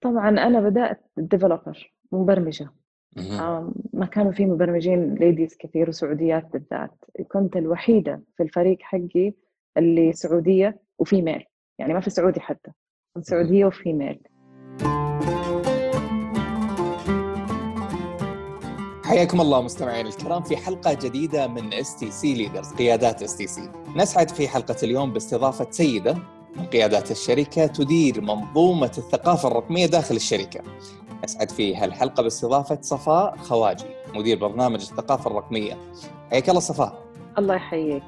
طبعا أنا بدأت developer مبرمجة. ما كانوا في مبرمجين ladies كثير وسعوديات بالذات. كنت الوحيدة في الفريق حقي اللي سعودية و female يعني ما في سعودي حتى كنت سعودية وفي ميل حياكم الله مستمعينا الكرام في حلقة جديدة من اس تي سي leaders قيادات اس تي سي. نسعد في حلقة اليوم باستضافة سيدة قيادات الشركة تدير منظومة الثقافة الرقمية داخل الشركة. نسعد في هالحلقة باستضافة صفاء خواجي مدير برنامج الثقافة الرقمية. حياك الله صفاء. الله يحييك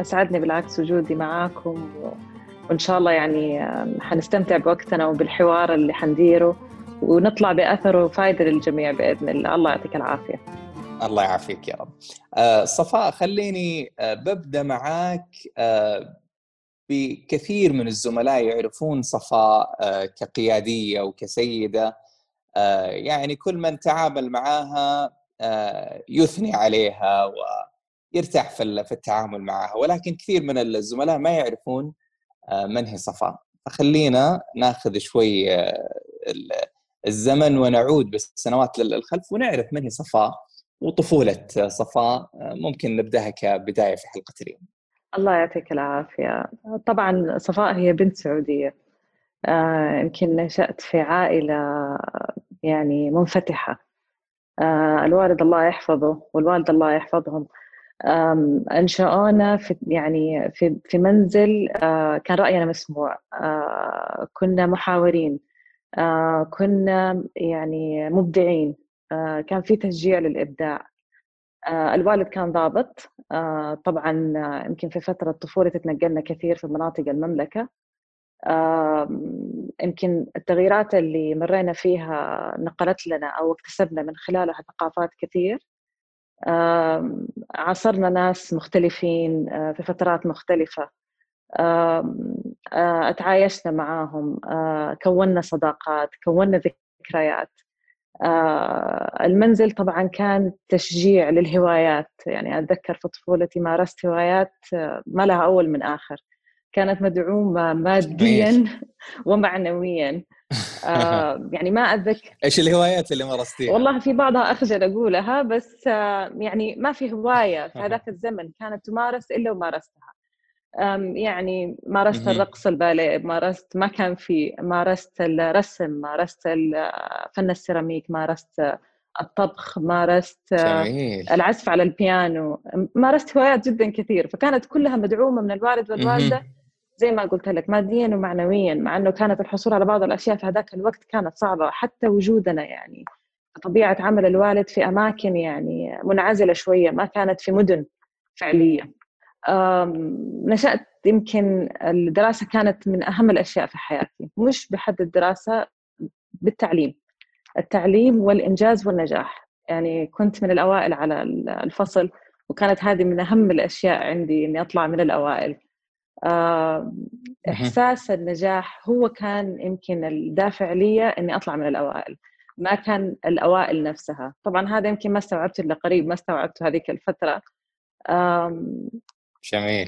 أسعدني بالعكس وجودي معاكم وإن شاء الله يعني حنستمتع بوقتنا وبالحوار اللي حنديره ونطلع بأثر وفائدة للجميع بإذن الله الله يعطيك العافية الله يعافيك يا رب آه صفاء خليني آه ببدأ معاك آه بكثير من الزملاء يعرفون صفاء آه كقيادية وكسيده آه يعني كل من تعامل معها آه يثني عليها ويرتاح في التعامل معها ولكن كثير من الزملاء ما يعرفون من هي صفاء فخلينا ناخذ شوي الزمن ونعود بالسنوات للخلف ونعرف من هي صفاء وطفولة صفاء ممكن نبدأها كبداية في حلقة اليوم. الله يعطيك العافية. طبعا صفاء هي بنت سعودية. آه، يمكن نشأت في عائلة يعني منفتحة. آه، الوالد الله يحفظه والوالدة الله يحفظهم. أنشأونا في يعني في في منزل آه، كان رأينا مسموع. كنا محاورين. كنا يعني مبدعين. كان في تشجيع للإبداع. الوالد كان ضابط. آه طبعا يمكن في فترة طفولتي تنقلنا كثير في مناطق المملكة. آه يمكن التغييرات اللي مرينا فيها نقلت لنا أو اكتسبنا من خلالها ثقافات كثير. آه عاصرنا ناس مختلفين آه في فترات مختلفة. اتعايشنا معاهم كونا صداقات كونا ذكريات. المنزل طبعا كان تشجيع للهوايات. يعني أتذكر في طفولتي مارست هوايات ما لها أول من آخر. كانت مدعومة ماديا ومعنويا. يعني ما أتذكر. إيش الهوايات اللي مارستيها؟ والله في بعضها أخجل أقولها بس يعني ما في هواية في هذاك الزمن كانت تمارس إلا ومارستها. يعني مارست الرقص الباليه مارست ما كان في مارست الرسم مارست فن السيراميك مارست الطبخ مارست جميل. العزف على البيانو مارست هوايات جدا كثير فكانت كلها مدعومة من الوالد والوالدة. زي ما قلت لك ماديا ومعنويا مع إنه كانت الحصول على بعض الأشياء في هذاك الوقت كانت صعبة حتى وجودنا يعني طبيعة عمل الوالد في أماكن يعني منعزلة شوية ما كانت في مدن فعليه نشأت يمكن الدراسة كانت من أهم الأشياء في حياتي مش بحد الدراسة بالتعليم. التعليم والإنجاز والنجاح. يعني كنت من الأوائل على الفصل وكانت هذه من أهم الأشياء عندي إني أطلع من الأوائل. إحساس النجاح هو كان يمكن الدافع لي إني أطلع من الأوائل. ما كان الأوائل نفسها. طبعا هذا يمكن ما استوعبته إلا قريب ما استوعبته هذيك الفترة. جميل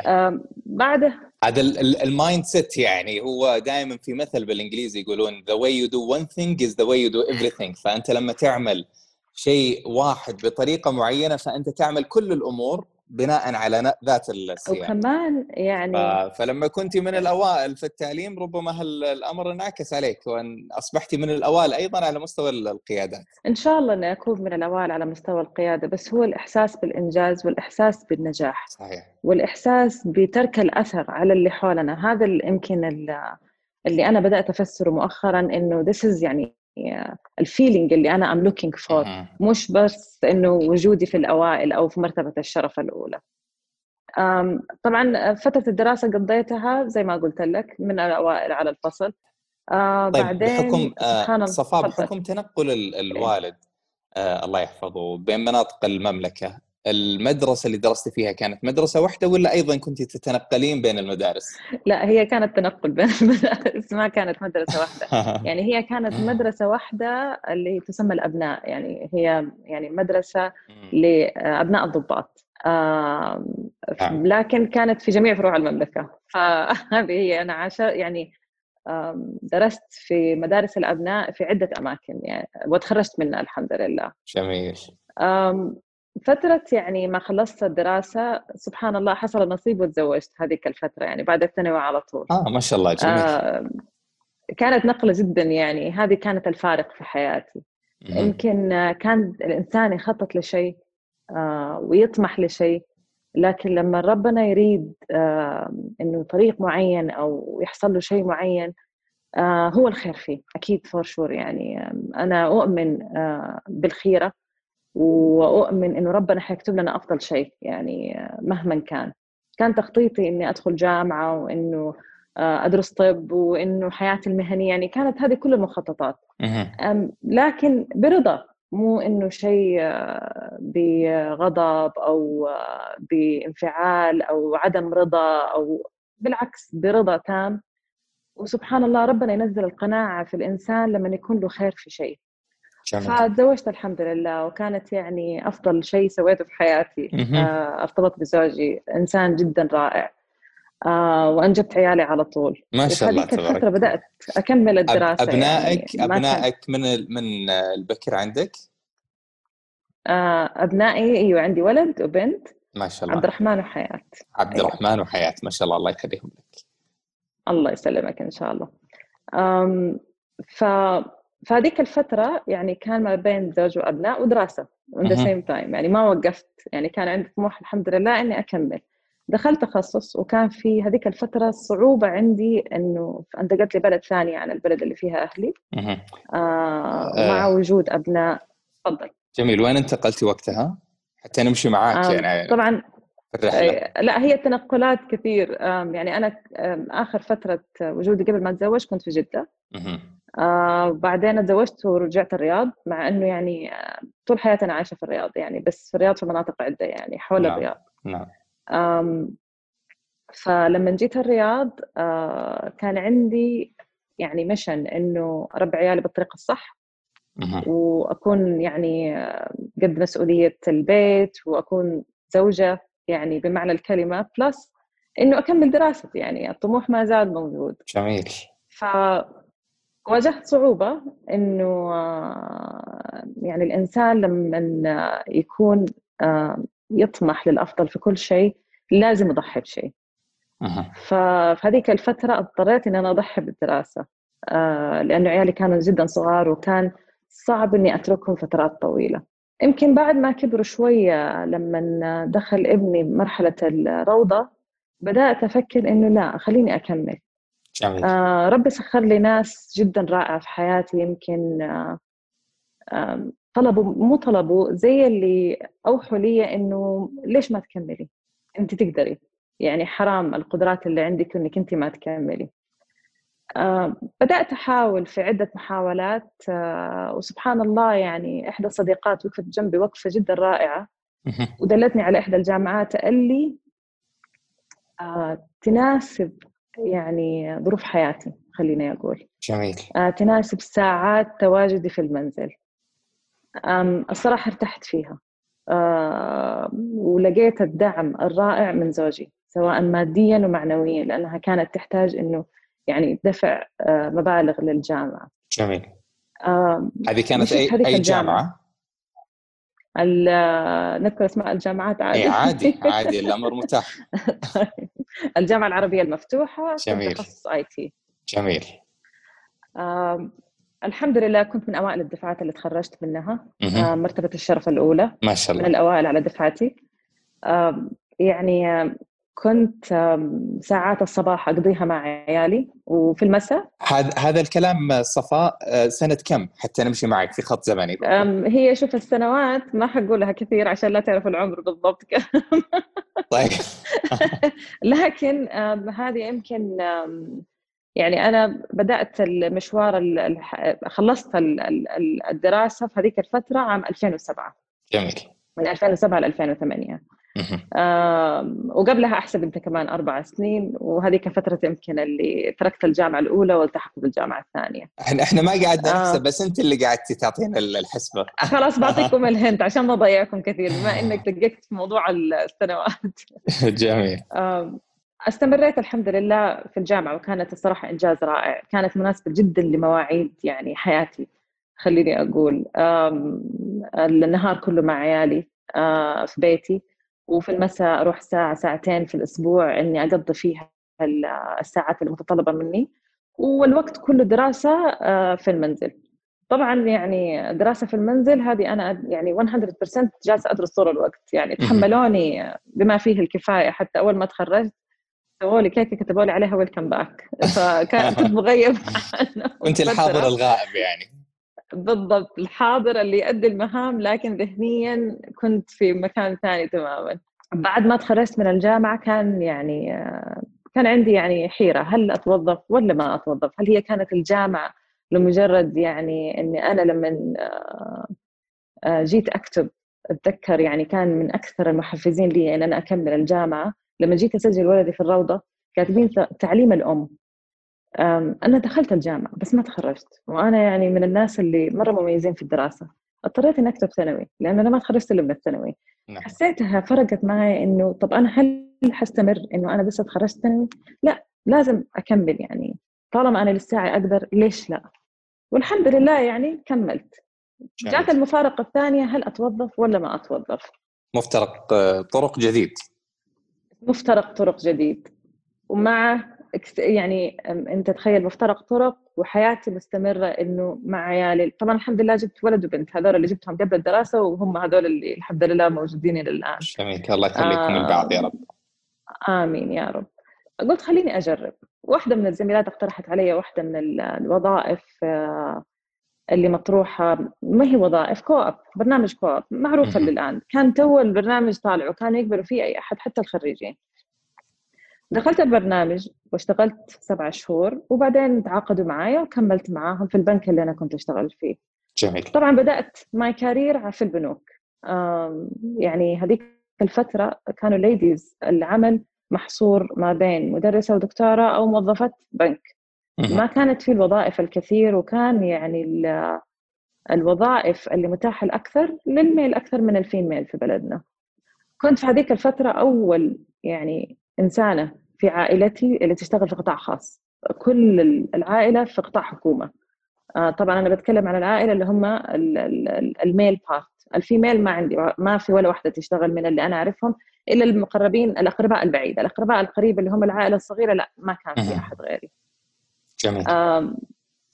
بعده. هذا ال mindset يعني هو دائما في مثل بالإنجليزي يقولون the way you do one thing is the way you do everything. فأنت لما تعمل شيء واحد بطريقة معينة فأنت تعمل كل الأمور بناء على ذات السياق. وكمان يعني فلما كنت من الأوائل في التعليم ربما الأمر انعكس عليك وأن أصبحت من الأوائل أيضا على مستوى القيادات؟ إن شاء الله إني أكون من الأوائل على مستوى القيادة بس هو الإحساس بالإنجاز والإحساس بالنجاح. صحيح. والإحساس بترك الأثر على اللي حولنا. هذا يمكن اللي أنا بدأت أفسره مؤخرا إنه this is يعني ال feeling اللي أنا am looking for مش بس إنه وجودي في الأوائل أو في مرتبة الشرف الأولى. طبعا فترة الدراسة قضيتها زي ما قلت لك من الأوائل على الفصل. آه طيب بعدين بحكم آه صفاء بحكم تنقل الوالد آه الله يحفظه بين مناطق المملكة المدرسة اللي درست فيها كانت مدرسة واحدة ولا أيضا كنت تتنقلين بين المدارس؟ لا هي كانت تنقل بين المدارس ما كانت مدرسة واحدة. يعني هي كانت مدرسة واحدة اللي تسمى الأبناء. يعني هي يعني مدرسة لأبناء الضباط. نعم. لكن كانت في جميع فروع المملكة. فهذه هي. أنا عاشر يعني درست في مدارس الأبناء في عدة أماكن يعني وتخرجت منها الحمد لله. جميل. فترة يعني ما خلصت الدراسة سبحان الله حصل نصيب وتزوجت هذيك الفترة يعني بعد الثانوي على طول. آه ما شاء الله جميل. كانت نقلة جدا يعني هذه كانت الفارق في حياتي. يمكن كان الإنسان يخطط لشيء آه، ويطمح لشيء لكن لما ربنا يريد إنه طريق معين أو يحصل له شيء معين آه، هو الخير فيه أكيد فور شور يعني. أنا أؤمن آه، بالخيرة. وأؤمن إنه ربنا حيكتب لنا أفضل شيء يعني مهما كان. كان تخطيطي إني أدخل جامعة وإنه أدرس طب وإنه حياتي المهنية يعني كانت هذه كل المخططات. لكن برضا مو إنه شيء آه، بغضب أو آه، بانفعال أو عدم رضا أو بالعكس برضا تام. وسبحان الله ربنا ينزل القناعة في الإنسان لما يكون له خير في شيء. فتزوجت الحمد لله وكانت يعني أفضل شيء سويته في حياتي. آه، ارتبط بزوجي إنسان جدا رائع. آه وأنجبت عيالي على طول. ما شاء الله تبارك. الفترة بدأت أكمل الدراسة ابنائك يعني أبنائك من من البكر عندك؟ آه أبنائي أيوه عندي ولد وبنت. ما شاء الله. عبد الرحمن وحياة. عبد أيوة. الرحمن أيوة. وحياة. ما شاء الله الله يخليهم لك. الله يسلمك إن شاء الله. ف فهذيك الفترة يعني كان ما بين زوج وأبناء ودراسة at the same time. يعني ما وقفت. يعني كان عندي طموح الحمد لله إني أكمل. دخلت تخصص وكان في هذيك الفترة صعوبة عندي إنه أنتقلت لبلد ثاني عن البلد اللي فيها أهلي. آه مع آه. وجود أبناء. تفضل. جميل. وين انتقلتي وقتها؟ حتى نمشي معاك آه يعني طبعا الرحلة. لا هي التنقلات كثير. يعني أنا آخر فترة وجودي قبل ما أتزوج كنت في جدة. آه بعدين تزوجت ورجعت الرياض مع إنه يعني آه، طول حياتي أنا عايشة في الرياض يعني بس في الرياض في مناطق عدة يعني حول نعم. الرياض. نعم. فلما جيت الرياض آه، كان عندي يعني mission إنه اربي عيالي بالطريقة الصح وأكون يعني قد مسؤولية البيت وأكون زوجة يعني بمعنى الكلمة plus إنه أكمل دراستي يعني الطموح ما زال موجود. جميل. ف واجهت صعوبة إنه آه، يعني الإنسان لما يكون يطمح للأفضل في كل شيء لازم أضحي بشيء. أه. ففي هذيك الفترة اضطريت إن أنا أضحي بالدراسة آه لأنه عيالي كانوا جدا صغار وكان صعب إني أتركهم فترات طويلة. يمكن بعد ما كبروا شوية لما دخل ابني مرحلة الروضة بدأت أفكر إنه لا خليني أكمل. جميل. آه ربي سخر لي ناس جدا رائعة في حياتي. يمكن آه آه طلبوا مو طلبوا زي اللي أوحوا لي إنه ليش ما تكملي؟ أنت تقدري. يعني حرام القدرات اللي عندك إنك أنت ما تكملي. آه بدأت أحاول في عدة محاولات. آه وسبحان الله يعني إحدى الصديقات وقفت جنبي وقفة جدا رائعة. ودلتني على إحدى الجامعات اللي آه تناسب يعني ظروف حياتي خليني أقول جميل آه تناسب ساعات تواجدي في المنزل الصراحة ارتحت فيها آه ولقيت الدعم الرائع من زوجي سواء ماديا ومعنويا لأنها كانت تحتاج إنه يعني دفع آه، مبالغ للجامعة. جميل. هذه كانت اي أي جامعة؟ نذكر اسماء الجامعات عادي. اي عادي عادي الأمر متاح. الجامعة العربية المفتوحة جميل. تخصص آي تي. جميل. الحمد لله كنت من أوائل الدفعات اللي تخرجت منها. مرتبة الشرف الأولى ما شاء الله. من الأوائل على دفعتي. يعني كنت ساعات الصباح أقضيها مع عيالي وفي المساء. هذا هذا الكلام صفاء آه، سنة كم؟ حتى نمشي معك في خط زمني. هي شوف السنوات ما حقولها كثير عشان لا تعرف العمر بالضبط. طيب. لكن هذه يمكن يعني أنا بدأت المشوار خلصت الدراسة في هذيك الفترة عام 2007 جميل. من 2007 ل 2008 وقبلها احسب انت كمان أربع سنين وهذيك فترة يمكن اللي تركت الجامعة الأولى والتحقت بالجامعة الثانية. إحنا إحنا ما قاعدنا نحسب آه. بس أنت اللي قعدتي تعطينا الحسبة. خلاص بعطيكم الهنت عشان ما اضيعكم كثير بما إنك دققت في موضوع السنوات. جميل. استمريت الحمد لله في الجامعة وكانت الصراحة إنجاز رائع كانت مناسبة جدا لمواعيد يعني حياتي خليني أقول النهار كله مع عيالي في بيتي وفي المساء أروح ساعة ساعتين في الأسبوع إني أقضي فيها الساعات المتطلبة مني والوقت كله دراسة في المنزل. طبعا يعني دراسة في المنزل هذه أنا يعني 100% جالسة أدرس طول الوقت. يعني تحملوني بما فيه الكفاية. حتى أول ما تخرجت سووا لي كيكة كتبوا لي عليها ويلكم باك فكنت مغيب وانت الحاضر الغائب يعني. بالضبط الحاضر اللي يؤدي المهام لكن ذهنيا كنت في مكان ثاني تماما. بعد ما تخرجت من الجامعة كان يعني كان عندي يعني حيرة هل أتوظف ولا ما أتوظف؟ هل هي كانت الجامعة لمجرد يعني إني أنا لما جيت أكتب أتذكر يعني كان من أكثر المحفزين لي إن أنا أكمل الجامعة. لما جيت أسجل ولدي في الروضة كاتبين تعليم الأم. أنا دخلت الجامعة بس ما تخرجت وأنا يعني من الناس اللي مرة مميزين في الدراسة. اضطريت إني أكتب ثانوي لأن أنا ما تخرجت إلا من الثانوي. نعم. حسيتها فرقت معي إنه طب أنا هل حستمر إنه أنا بس تخرجت ثانوي؟ لا لازم أكمل يعني. طالما أنا للساعه أقدر ليش لا؟ والحمد لله يعني كملت. جات المفارقة الثانية هل أتوظف ولا ما أتوظف؟ مفترق آه، طرق جديد. مفترق طرق جديد. ومع يعني أنت تخيل مفترق طرق وحياتي مستمرة إنه مع عيالي طبعا الحمد لله جبت ولد وبنت هذول اللي جبتهم قبل الدراسة وهم هذول اللي الحمد لله موجودين إلى الآن. جميل الله يخليكم آه البعض يا رب. آمين يا رب. قلت خليني أجرب. واحدة من الزميلات اقترحت علي واحدة من الوظائف آه، اللي مطروحة. ما هي وظائف؟ كوب برنامج كوب معروفه للآن. كان تو البرنامج طالع وكان يقبلوا فيه أي أحد حتى الخريجين. دخلت البرنامج واشتغلت سبع شهور وبعدين تعاقدوا معايا وكملت معاهم في البنك اللي أنا كنت أشتغل فيه. جميل. طبعا بدأت my career في البنوك يعني هذيك الفترة كانوا ladies العمل محصور ما بين مدرسة ودكتورة أو موظفة بنك. ما كانت في الوظائف الكثير وكان يعني الوظائف اللي متاحة الأكثر لل male أكثر من ال female في بلدنا. كنت في هذيك الفترة أول يعني إنسانة في عائلتي اللي تشتغل في قطاع خاص. كل العائلة في قطاع حكومة. آه، طبعا أنا بتكلم عن العائلة اللي هم ال male part ال female ما عندي ما في ولا واحدة تشتغل من اللي أنا أعرفهم إلا المقربين الأقرباء البعيده الأقرباء القريبه اللي هم العائلة الصغيرة لا ما كان في أحد غيري. جميل.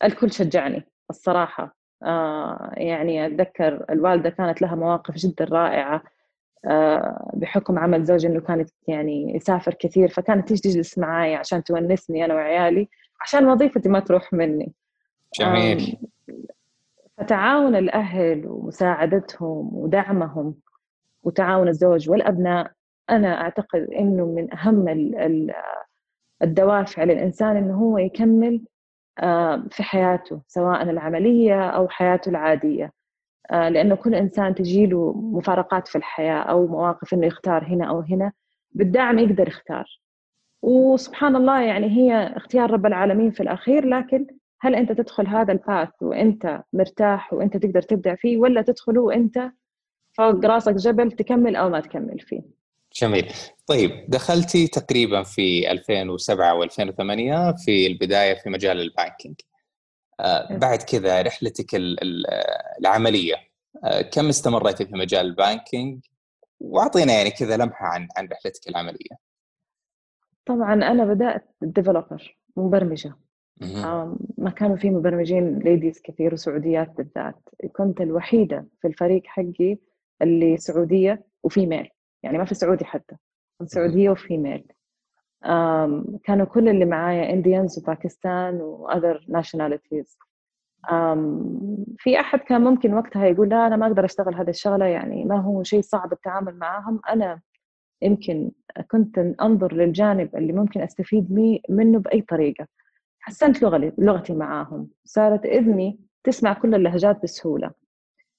الكل شجعني الصراحة. آه يعني أتذكر الوالدة كانت لها مواقف جدا رائعة. آه بحكم عمل زوجي إنه كانت يعني يسافر كثير فكانت تيجي تجلس معي عشان تونسني أنا وعيالي عشان وظيفتي ما تروح مني. جميل. فتعاون الأهل ومساعدتهم ودعمهم وتعاون الزوج والأبناء أنا أعتقد إنه من أهم الدوافع للإنسان إنه هو يكمل آه، في حياته سواء العملية أو حياته العادية. آه، لأنه كل إنسان تجيله مفارقات في الحياة أو مواقف إنه يختار هنا أو هنا بالدعم يقدر يختار. وسبحان الله يعني هي اختيار رب العالمين في الأخير لكن هل أنت تدخل هذا الباث وأنت مرتاح وأنت تقدر تبدع فيه ولا تدخله وأنت فوق راسك جبل تكمل أو ما تكمل فيه؟ جميل. طيب دخلتي تقريبا في 2007 و2008 في البداية في مجال البانكينج. آه بعد كذا رحلتك العملية. آه كم استمريتي في مجال ال banking؟ وأعطينا يعني كذا لمحة عن عن رحلتك العملية. طبعا أنا بدأت developer مبرمجة. ما كانوا في مبرمجين ladies كثير وسعوديات بالذات. كنت الوحيدة في الفريق حقي اللي سعودية و female يعني ما في سعودي حتى. سعودية و female كانوا كل اللي معايا Indians وباكستان و other nationalities في أحد كان ممكن وقتها يقول لا أنا ما أقدر أشتغل هذه الشغلة يعني ما هو شيء صعب التعامل معهم أنا يمكن كنت أنظر للجانب اللي ممكن أستفيد منه بأي طريقة. حسنت لغتي معاهم. صارت إذني تسمع كل اللهجات بسهولة.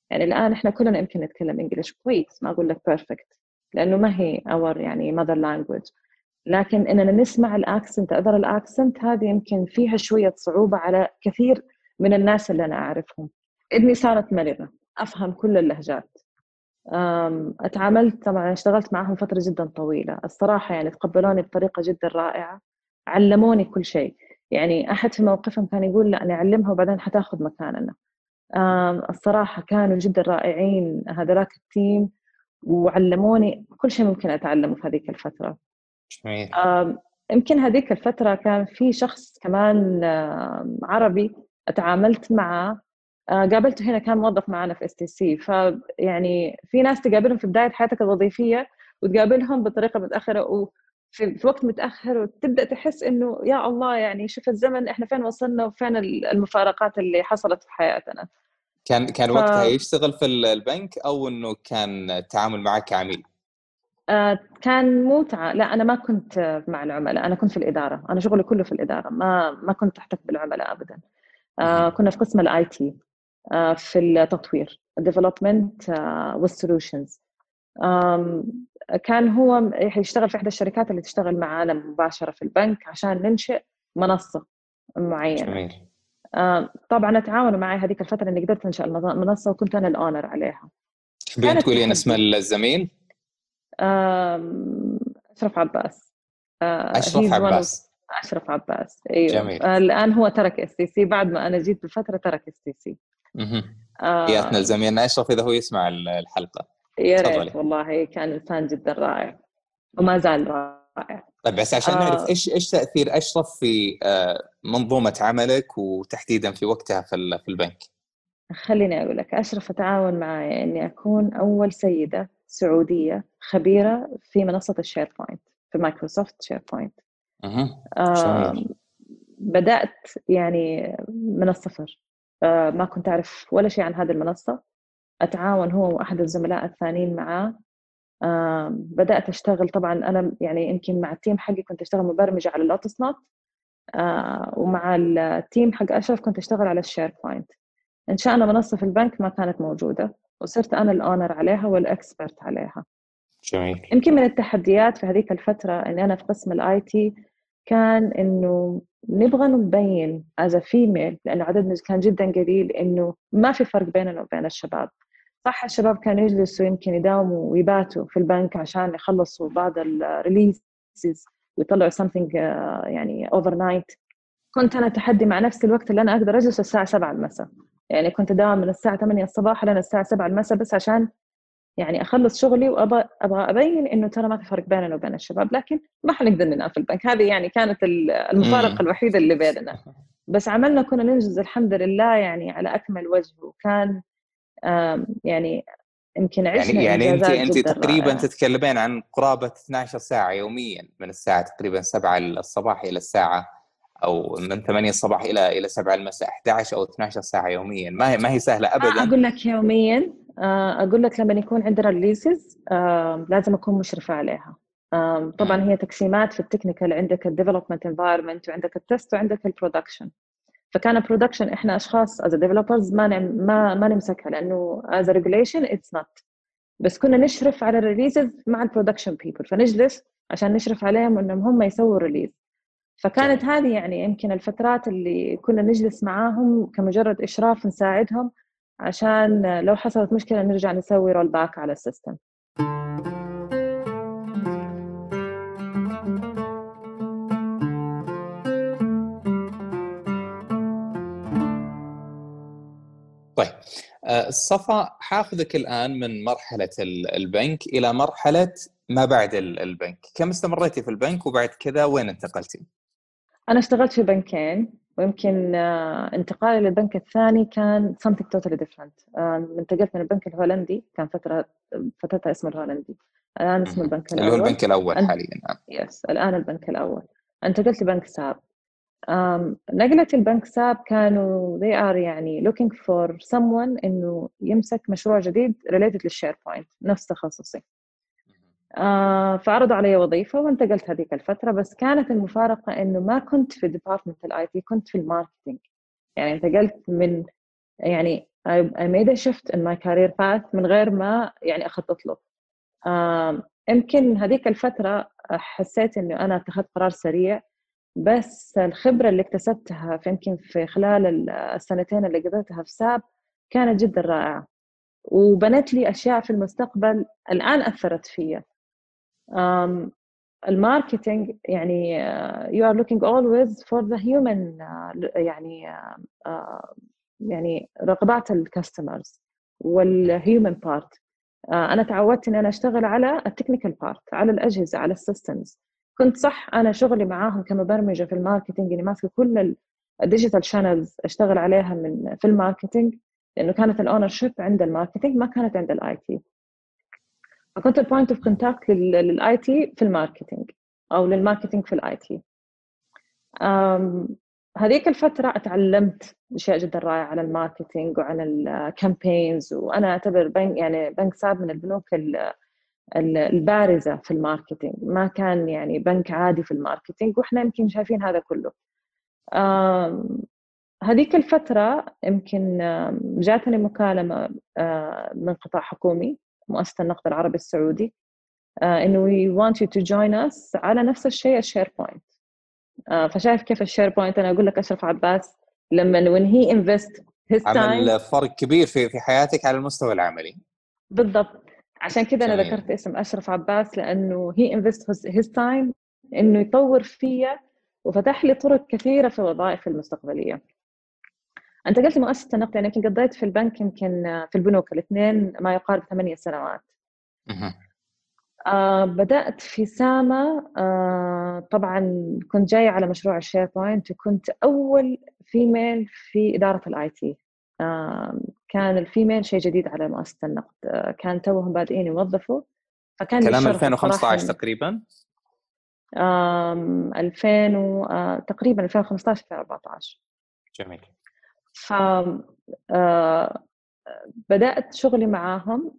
يعني الآن إحنا كلنا يمكن نتكلم English كويس ما أقول لك perfect لأنه ما هي our يعني mother language لكن إننا نسمع ال accent other ال accent هذه يمكن فيها شوية صعوبة على كثير من الناس اللي أنا أعرفهم. اذني صارت مرنه أفهم كل اللهجات. أتعاملت طبعا اشتغلت معهم فترة جدا طويلة. الصراحة يعني تقبلوني بطريقة جدا رائعة علموني كل شيء. يعني أحد في موقفهم كان يقول لا نعلمها وبعدين حتاخذ مكاننا. الصراحة كانوا جدا رائعين هذولاك التيم وعلموني كل شيء ممكن أتعلمه في هذيك الفترة. جميل يمكن هذيك الفترة كان في شخص كمان عربي أتعاملت معه. آه، قابلته هنا كان موظف معنا في اس تي سي فيعني في ناس تقابلهم في بداية حياتك الوظيفية وتقابلهم بطريقة متأخرة وفي في وقت متأخر وتبدأ تحس إنه يا الله يعني شوف الزمن إحنا فين وصلنا وفين المفارقات اللي حصلت في حياتنا. كان كان ف... وقتها يشتغل في البنك أو إنه كان التعامل معك كعميل؟ آه كان مو تع... لا أنا ما كنت مع العملاء أنا كنت في الإدارة أنا شغلي كله في الإدارة ما ما كنت أحتك بالعملاء ابدا. آه كنا في قسم ال IT آه في التطوير development وال solutions كان هو يشتغل في إحدى الشركات اللي تشتغل معنا مباشرة في البنك عشان ننشئ منصة معينة. جميل. طبعا تعاونوا معي هذيك الفترة إني قدرت أنشأ المنصة وكنت أنا ال owner عليها. تحبين تقولين اسم الزميل؟ أشرف عباس. أشرف عباس. أشرف عباس. أيوه. جميل. الآن هو ترك اس تي سي بعد ما أنا جيت بفترة ترك اس تي سي حياتنا آه. زميلنا أشرف إذا هو يسمع الحلقة. يا ريت والله. كان إنسان جدا رائع. وما زال رائع. طيب بس عشان آه. نعرف إيش إيش تأثير أشرف في آه منظومة عملك وتحديدا في وقتها في في البنك؟ خليني أقول لك أشرف تعاون معي اني أكون أول سيدة سعودية خبيرة في منصة ال SharePoint في Microsoft SharePoint آه بدأت يعني من الصفر. آه ما كنت أعرف ولا شيء عن هذه المنصة. أتعاون هو وأحد الزملاء الثانيين معاه. آه بدأت أشتغل طبعا أنا يعني يمكن مع ال team حقي كنت أشتغل مبرمجه على ال Lotus Note آه ومع ال team حق أشرف كنت أشتغل على ال SharePoint أنشأنا منصة في البنك ما كانت موجودة. وصرت أنا ال owner عليها وال expert عليها. جميل. يمكن من التحديات في هذيك الفترة إني أنا في قسم ال IT كان إنه نبغى نبين as female لأنه عددنا كان جدا قليل إنه ما في فرق بيننا وبين الشباب. صح الشباب كانوا يجلسوا يمكن يداوموا ويباتوا في البنك عشان يخلصوا بعض ال releases ويطلعوا something آه، يعني overnight كنت أنا تحدي مع نفسي الوقت اللي أنا أقدر أجلس الساعة 7 المساء. يعني كنت اداوم من الساعة 8 الصباح لين الساعة 7 المساء بس عشان يعني أخلص شغلي وابغى أبغى أبين إنه ترى ما في فرق بيننا وبين الشباب لكن ما حنقدر ننام في البنك. هذه يعني كانت المفارقة الوحيدة اللي بيننا. بس عملنا كنا ننجز الحمد لله يعني على أكمل وجه وكان يعني يمكن عشنا يعني يعني أنت انت تقريبا رائعة. تتكلمين عن قرابة 12 ساعة يوميا من الساعة تقريبا 7 الصباح إلى الساعة أو من 8 الصباح إلى إلى 7 المساء 11 أو 12 ساعة يوميا. ما هي ما هي سهلة ابدا. أقول لك يوميا آه، أقول لك لما يكون عندنا releases لازم أكون مشرفة عليها. طبعا هي تقسيمات في ال technical عندك ال development environment وعندك ال test وعندك ال production فكان ال production إحنا أشخاص as developers ما ما ما نمسكها لأنه as regulation it's not بس كنا نشرف على ال releases مع ال production people فنجلس عشان نشرف عليهم إنهم هم يسووا release فكانت هذه يعني يمكن الفترات اللي كنا نجلس معاهم كمجرد إشراف نساعدهم عشان لو حصلت مشكلة نرجع نسوي roll back على ال system. طيب. آه، صفا حاخذك الآن من مرحلة البنك إلى مرحلة ما بعد البنك، كم استمريتي في البنك وبعد كذا وين انتقلتي؟ أنا اشتغلت في بنكين ويمكن آه، انتقالي للبنك الثاني كان something totally different. انتقلت من البنك الهولندي كان فترة فترتها اسمه الهولندي. الآن اسمه البنك الأول اللي هو البنك الأول حاليا نعم يس الآن البنك الأول. انتقلت لبنك ساب. نقلة البنك ساب كانوا they are يعني looking for someone إنه يمسك مشروع جديد related لل SharePoint نفس تخصصي. آه فعرضوا علي وظيفة وانتقلت هذيك الفترة بس كانت المفارقة إنه ما كنت في department ال IT كنت في ال marketing. يعني انتقلت من يعني I made a shift in my career path من غير ما يعني أخطط له. آه يمكن هذيك الفترة حسيت إنه أنا اتخذت قرار سريع بس الخبرة اللي اكتسبتها في يمكن في خلال السنتين اللي قضيتها في ساب كانت جدا رائعة. وبنت لي أشياء في المستقبل الآن أثرت فيا. ال marketing يعني uh, you are looking always for the human uh, يعني uh, يعني رغبات ال customers وال human part أنا تعودت اني أنا أشتغل على ال technical part على الأجهزة على ال systems كنت صح أنا شغلي معاهم كمبرمجة في ال marketing اني ماسكة كل ال digital channels أشتغل عليها من في ال marketing لأنه كانت ال ownership عند ال marketing ما كانت عند ال IT فكنت ال point of contact لل IT في ال marketing أو لل marketing في ال IT هذيك الفترة اتعلمت أشياء جدا رائعة عن ال marketing وعن ال campaigns وأنا أعتبر بنك يعني بنك ساب من البنوك البارزة في ال marketing ما كان يعني بنك عادي في ال marketing وإحنا يمكن شايفين هذا كله. هذيك الفترة يمكن جاتني مكالمة من قطاع حكومي. مؤسسة النقد العربي السعودي إنه we want you to join us على نفس الشيء ال SharePoint فشايف كيف ال SharePoint أنا أقول لك أشرف عباس لما when he invest his time عمل فرق كبير في في حياتك على المستوى العملي. بالضبط. عشان كذا أنا ذكرت اسم أشرف عباس لأنه he invest his time إنه يطور فيا وفتح لي طرق كثيرة في وظائفي المستقبلية. أنت قلت مؤسسة النقد يعني يمكن قضيت في البنك يمكن في البنوك الاثنين ما يقارب ثمانية سنوات. آه بدأت في ساما آه طبعا كنت جاية على مشروع ال SharePoint وكنت أول female في إدارة ال IT آه كان ال female شيء جديد على مؤسسة النقد آه كان توهم بادئين يوظفوا. فكان كلام 2015 تقريبا؟ 2000 و... آه تقريبا 2015 2014 جميل. ف آه بدأت شغلي معاهم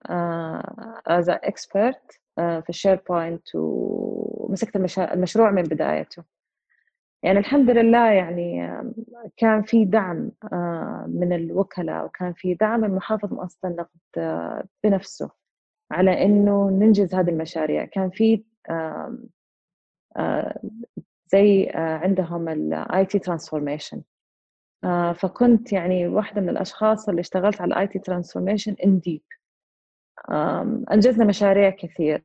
as uh, expert uh, في ال SharePoint ومسكت. المشروع من بدايته يعني الحمد لله يعني كان في دعم من الوكلاء وكان في دعم من محافظ مؤسسة النقد بنفسه على إنه ننجز هذه المشاريع كان في زي عندهم ال IT transformation آه فكنت يعني واحدة من الأشخاص اللي اشتغلت على ال IT transformation in deep أنجزنا مشاريع كثير.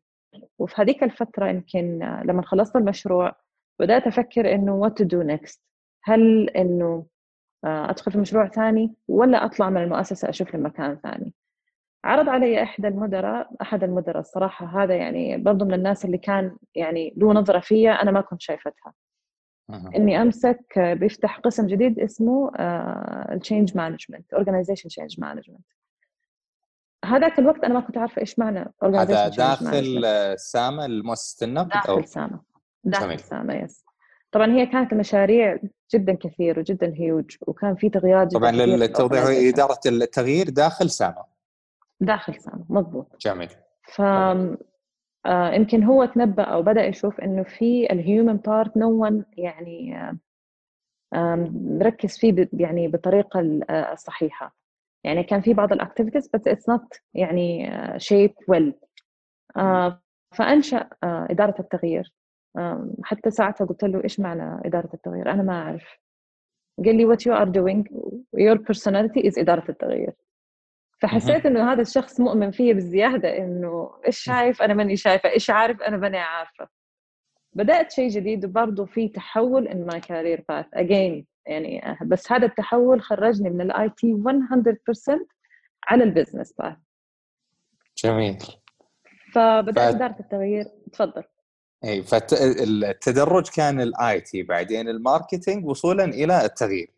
وفي هذيك الفترة يمكن لما خلصت المشروع بدأت أفكر إنه what to do next. هل إنه آه أدخل في مشروع ثاني ولا أطلع من المؤسسة أشوف لي مكان ثاني؟ عرض علي إحدى المدراء أحد المدراء الصراحة هذا يعني برضو من الناس اللي كان يعني له نظرة فيا أنا ما كنت شايفتها. إني أمسك بيفتح قسم جديد اسمه ال change management organization change management هذاك الوقت أنا ما كنت عارفة إيش معنى هذا داخل ساما المؤسسة النقد داخل أو... ساما داخل جميل. ساما yes طبعا هي كانت مشاريع جدا كثير وجدا هيوج وكان في تغييرات طبعا للتوضيح إدارة التغيير داخل ساما داخل ساما مضبوط. جميل. ف آه يمكن هو تنبأ أو بدأ يشوف إنه في ال human part no one يعني آه مركز فيه يعني بالطريقة الصحيحة. يعني كان في بعض ال activities بس it's not يعني shaped well فأنشأ آه إدارة التغيير. آه حتى ساعتها قلت له إيش معنى إدارة التغيير؟ أنا ما أعرف. قال لي what you are doing your personality is إدارة التغيير. فحسيت إنه هذا الشخص مؤمن فيا بزياده إنه إيش شايف؟ أنا ماني شايفة. إيش عارف؟ أنا ماني عارفة. بدأت شيء جديد وبرضه في تحول in my career path again يعني بس هذا التحول خرجني من ال IT 100% على ال business path جميل. فبدأت ف... أدارة التغيير. تفضل. إي فالتدرج كان ال IT بعدين ال marketing وصولا إلى التغيير.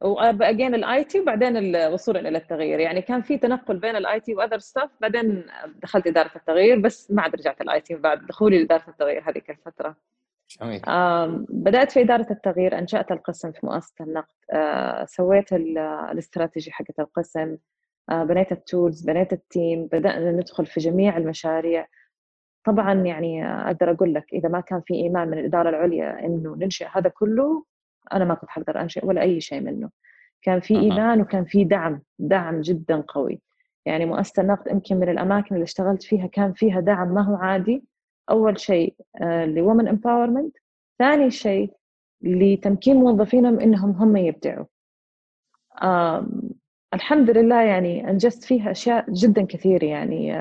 و again ال IT وبعدين وصولا إلى التغيير. يعني كان في تنقل بين ال IT و other stuff بعدين دخلت إدارة التغيير بس ما عاد رجعت ال IT بعد. دخولي لإدارة التغيير هذيك الفترة. جميل. بدأت في إدارة التغيير أنشأت القسم في مؤسسة النقد. آه، سويت الاستراتيجي حقت القسم. آه، بنيت ال tools بنيت ال team بدأنا ندخل في جميع المشاريع. طبعا يعني أقدر أقول لك إذا ما كان في إيمان من الإدارة العليا إنه ننشئ هذا كله أنا ما كنت حقدر أنشئ ولا أي شيء منه. كان في إيمان وكان في دعم دعم جدا قوي. يعني مؤسسة النقد يمكن من الأماكن اللي اشتغلت فيها كان فيها دعم ما هو عادي. أول شيء ل women empowerment ثاني شيء لتمكين موظفينهم إنهم هم يبدعوا. الحمد لله يعني أنجزت فيها أشياء جدا كثير يعني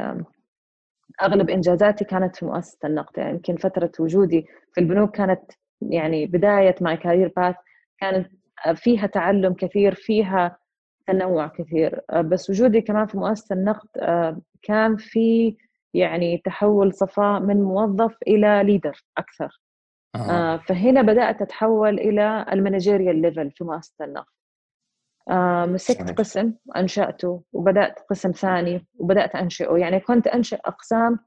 أغلب إنجازاتي كانت في مؤسسة النقد. يعني يمكن فترة وجودي في البنوك كانت يعني بداية my career path كانت فيها تعلم كثير فيها تنوع كثير. بس وجودي كمان في مؤسسة النقد كان في يعني تحول صفاء من موظف إلى leader أكثر. آه. فهنا بدأت أتحول إلى ال managerial level في مؤسسة النقد. آه مسكت قسم أنشأته وبدأت قسم ثاني وبدأت أنشئه. يعني كنت أنشئ أقسام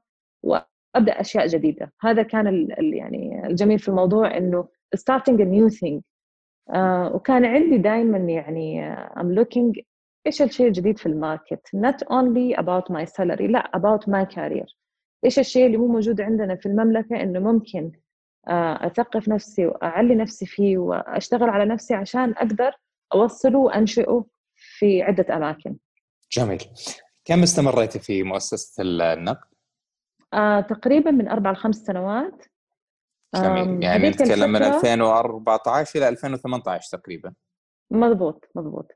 وابدا أشياء جديدة هذا كان ال يعني الجميل في الموضوع إنه starting a new thing آه وكان عندي دائما يعني uh, I'm looking إيش الشيء الجديد في الماركت not only about my salary لا about my career إيش الشيء اللي مو موجود عندنا في المملكة إنه ممكن آه أثقف نفسي وأعلي نفسي فيه وأشتغل على نفسي عشان أقدر أوصله وأنشئه في عدة أماكن. جميل. كم استمريتي في مؤسسة النقد؟ آه تقريبا من أربع لخمس سنوات. جميل يعني نتكلم من 2014 إلى 2018 تقريبا. مضبوط مضبوط.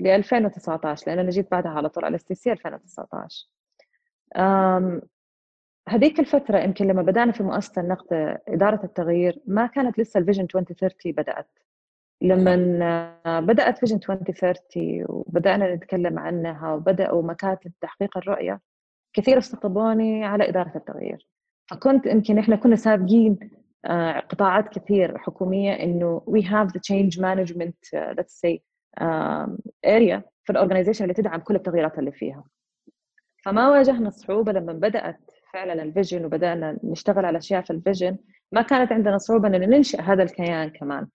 ل 2019 لأن أنا جيت بعدها على طول على إس تي سي 2019. هذيك الفترة يمكن لما بدأنا في مؤسسة النقد إدارة التغيير ما كانت لسه ال vision 2030 بدأت لما بدأت vision 2030 وبدأنا نتكلم عنها وبدأوا مكاتب تحقيق الرؤية كثير استقطبوني على إدارة التغيير. فكنت يمكن إحنا كنا سابقين آه، قطاعات كثير حكومية إنه we have the change management uh, let's say area في ال organization اللي تدعم كل التغييرات اللي فيها. فما واجهنا صعوبة لما بدأت فعلا ال vision وبدأنا نشتغل على أشياء في ال vision ما كانت عندنا صعوبة إن ننشئ هذا الكيان كمان.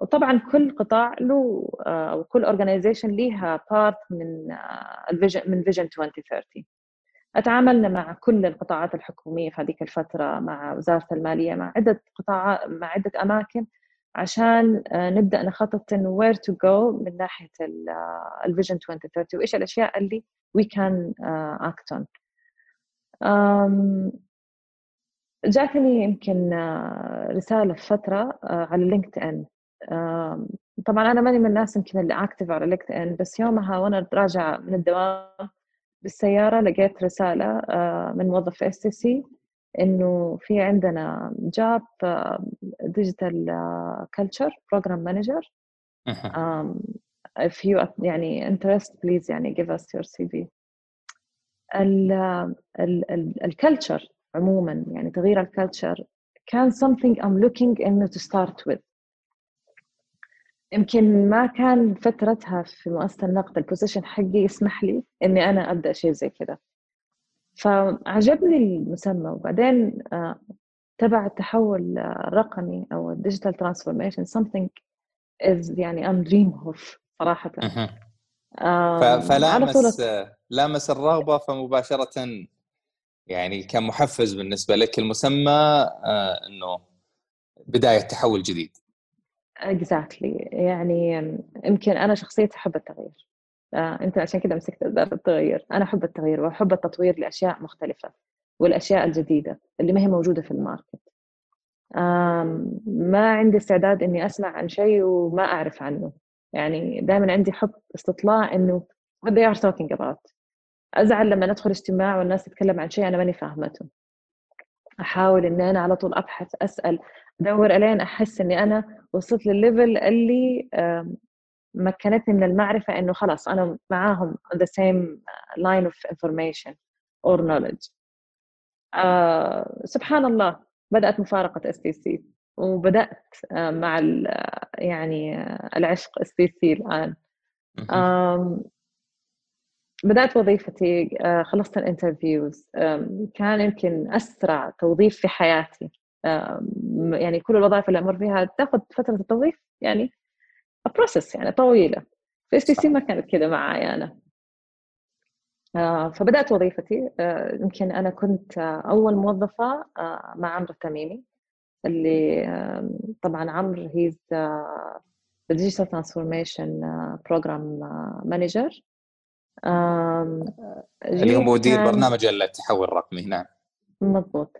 وطبعا كل قطاع له آه، أو كل organization ليها part من آه، من vision 2030 أتعاملنا مع كل القطاعات الحكومية في هذيك الفترة مع وزارة المالية مع عدة قطاعات مع عدة أماكن عشان آه، نبدأ نخطط انه where to go من ناحية ال vision 2030 وإيش الأشياء اللي we can act on جاتني يمكن آه، رسالة في فترة آه، على لينكد إن طبعا أنا ماني من الناس يمكن اللي active على لينكد إن بس يومها وأنا راجعة من الدوام بالسيارة لقيت رسالة آه، من موظف في اس تي سي إنه في عندنا job digital culture program manager if you يعني interest please يعني give us your CV ال culture عموما يعني تغيير ال culture كان something I'm looking إنه to start with. يمكن ما كان فترتها في مؤسسة النقد ال position حقي يسمح لي إني أنا أبدأ شيء زي كذا. فعجبني المسمى. وبعدين آه، تبع التحول الرقمي أو ال digital transformation something is يعني I'm dream of صراحة. فلامس لامس الرغبة فمباشرة يعني كان محفز بالنسبة لك المسمى آه إنه بداية تحول جديد. exactly يعني يمكن أنا شخصيتي أحب التغيير. آه أنت عشان كذا مسكت إدارة التغيير. أنا أحب التغيير وأحب التطوير لأشياء مختلفة والأشياء الجديدة اللي ما هي موجودة في ال market. ما عندي استعداد إني أسمع عن شيء وما أعرف عنه. يعني دائما عندي حب استطلاع إنه what they are talking about. أزعل لما ندخل اجتماع والناس تتكلم عن شيء أنا ماني فاهمته. أحاول إني أنا على طول أبحث أسأل أدور إلين أحس إني أنا وصلت للليفل اللي مكنتني من المعرفة إنه خلاص أنا معاهم on the same line of information or knowledge. آه سبحان الله بدأت مفارقة اس تي سي وبدأت آه مع يعني آه العشق اس تي سي الآن. بدأت وظيفتي آه، خلصت ال interviews كان يمكن أسرع توظيف في حياتي. يعني كل الوظائف اللي أمر فيها تاخذ فترة التوظيف يعني process يعني طويلة. في إس تي سي ما كانت كذا معي أنا. آه، فبدأت وظيفتي. آه، يمكن أنا كنت أول موظفة مع عمرو التميمي اللي طبعا عمرو he's digital transformation program manager اللي هو مدير برنامج التحول الرقمي نعم. مضبوط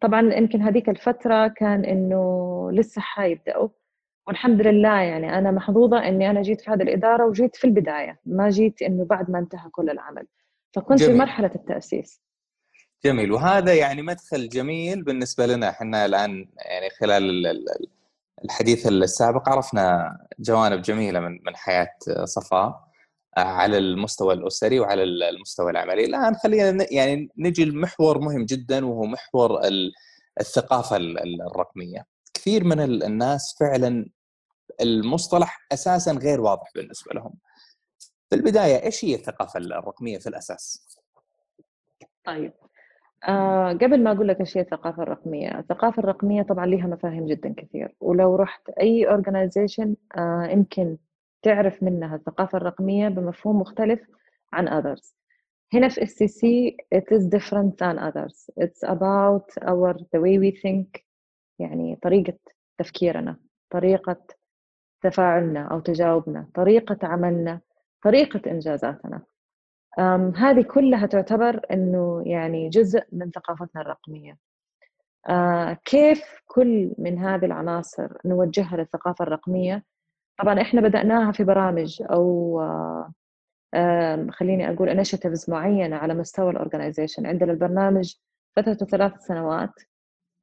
طبعا يمكن هذيك الفترة كان إنه لسه حيبدأوا والحمد لله يعني أنا محظوظة إني أنا جيت في هذه الإدارة وجيت في البداية ما جيت إنه بعد ما انتهى كل العمل. فكنت جميل. في مرحلة التأسيس. جميل. وهذا يعني مدخل جميل بالنسبة لنا. إحنا الآن يعني خلال الحديث السابق عرفنا جوانب جميلة من من حياة صفاء على المستوى الأسري وعلى المستوى العملي. الآن خلينا يعني نجي لمحور مهم جدا وهو محور الثقافة الرقمية. كثير من الناس فعلا المصطلح أساسا غير واضح بالنسبة لهم. في البداية إيش هي الثقافة الرقمية في الأساس؟ طيب. آه قبل ما أقول لك هي الثقافة الرقمية، الثقافة الرقمية طبعا لها مفاهيم جدا كثير ولو رحت أي اورجنايزيشن آه يمكن تعرف منها الثقافة الرقمية بمفهوم مختلف عن others. هنا في SCC it is different than others. It's about our the way we think يعني طريقة تفكيرنا، طريقة تفاعلنا أو تجاوبنا، طريقة عملنا، طريقة إنجازاتنا. هذه كلها تعتبر إنه يعني جزء من ثقافتنا الرقمية. آه، كيف كل من هذه العناصر نوجهها للثقافة الرقمية؟ طبعا إحنا بدأناها في برامج أو خليني أقول initiatives معينة على مستوى ال organization عندنا البرنامج فترته ثلاث سنوات.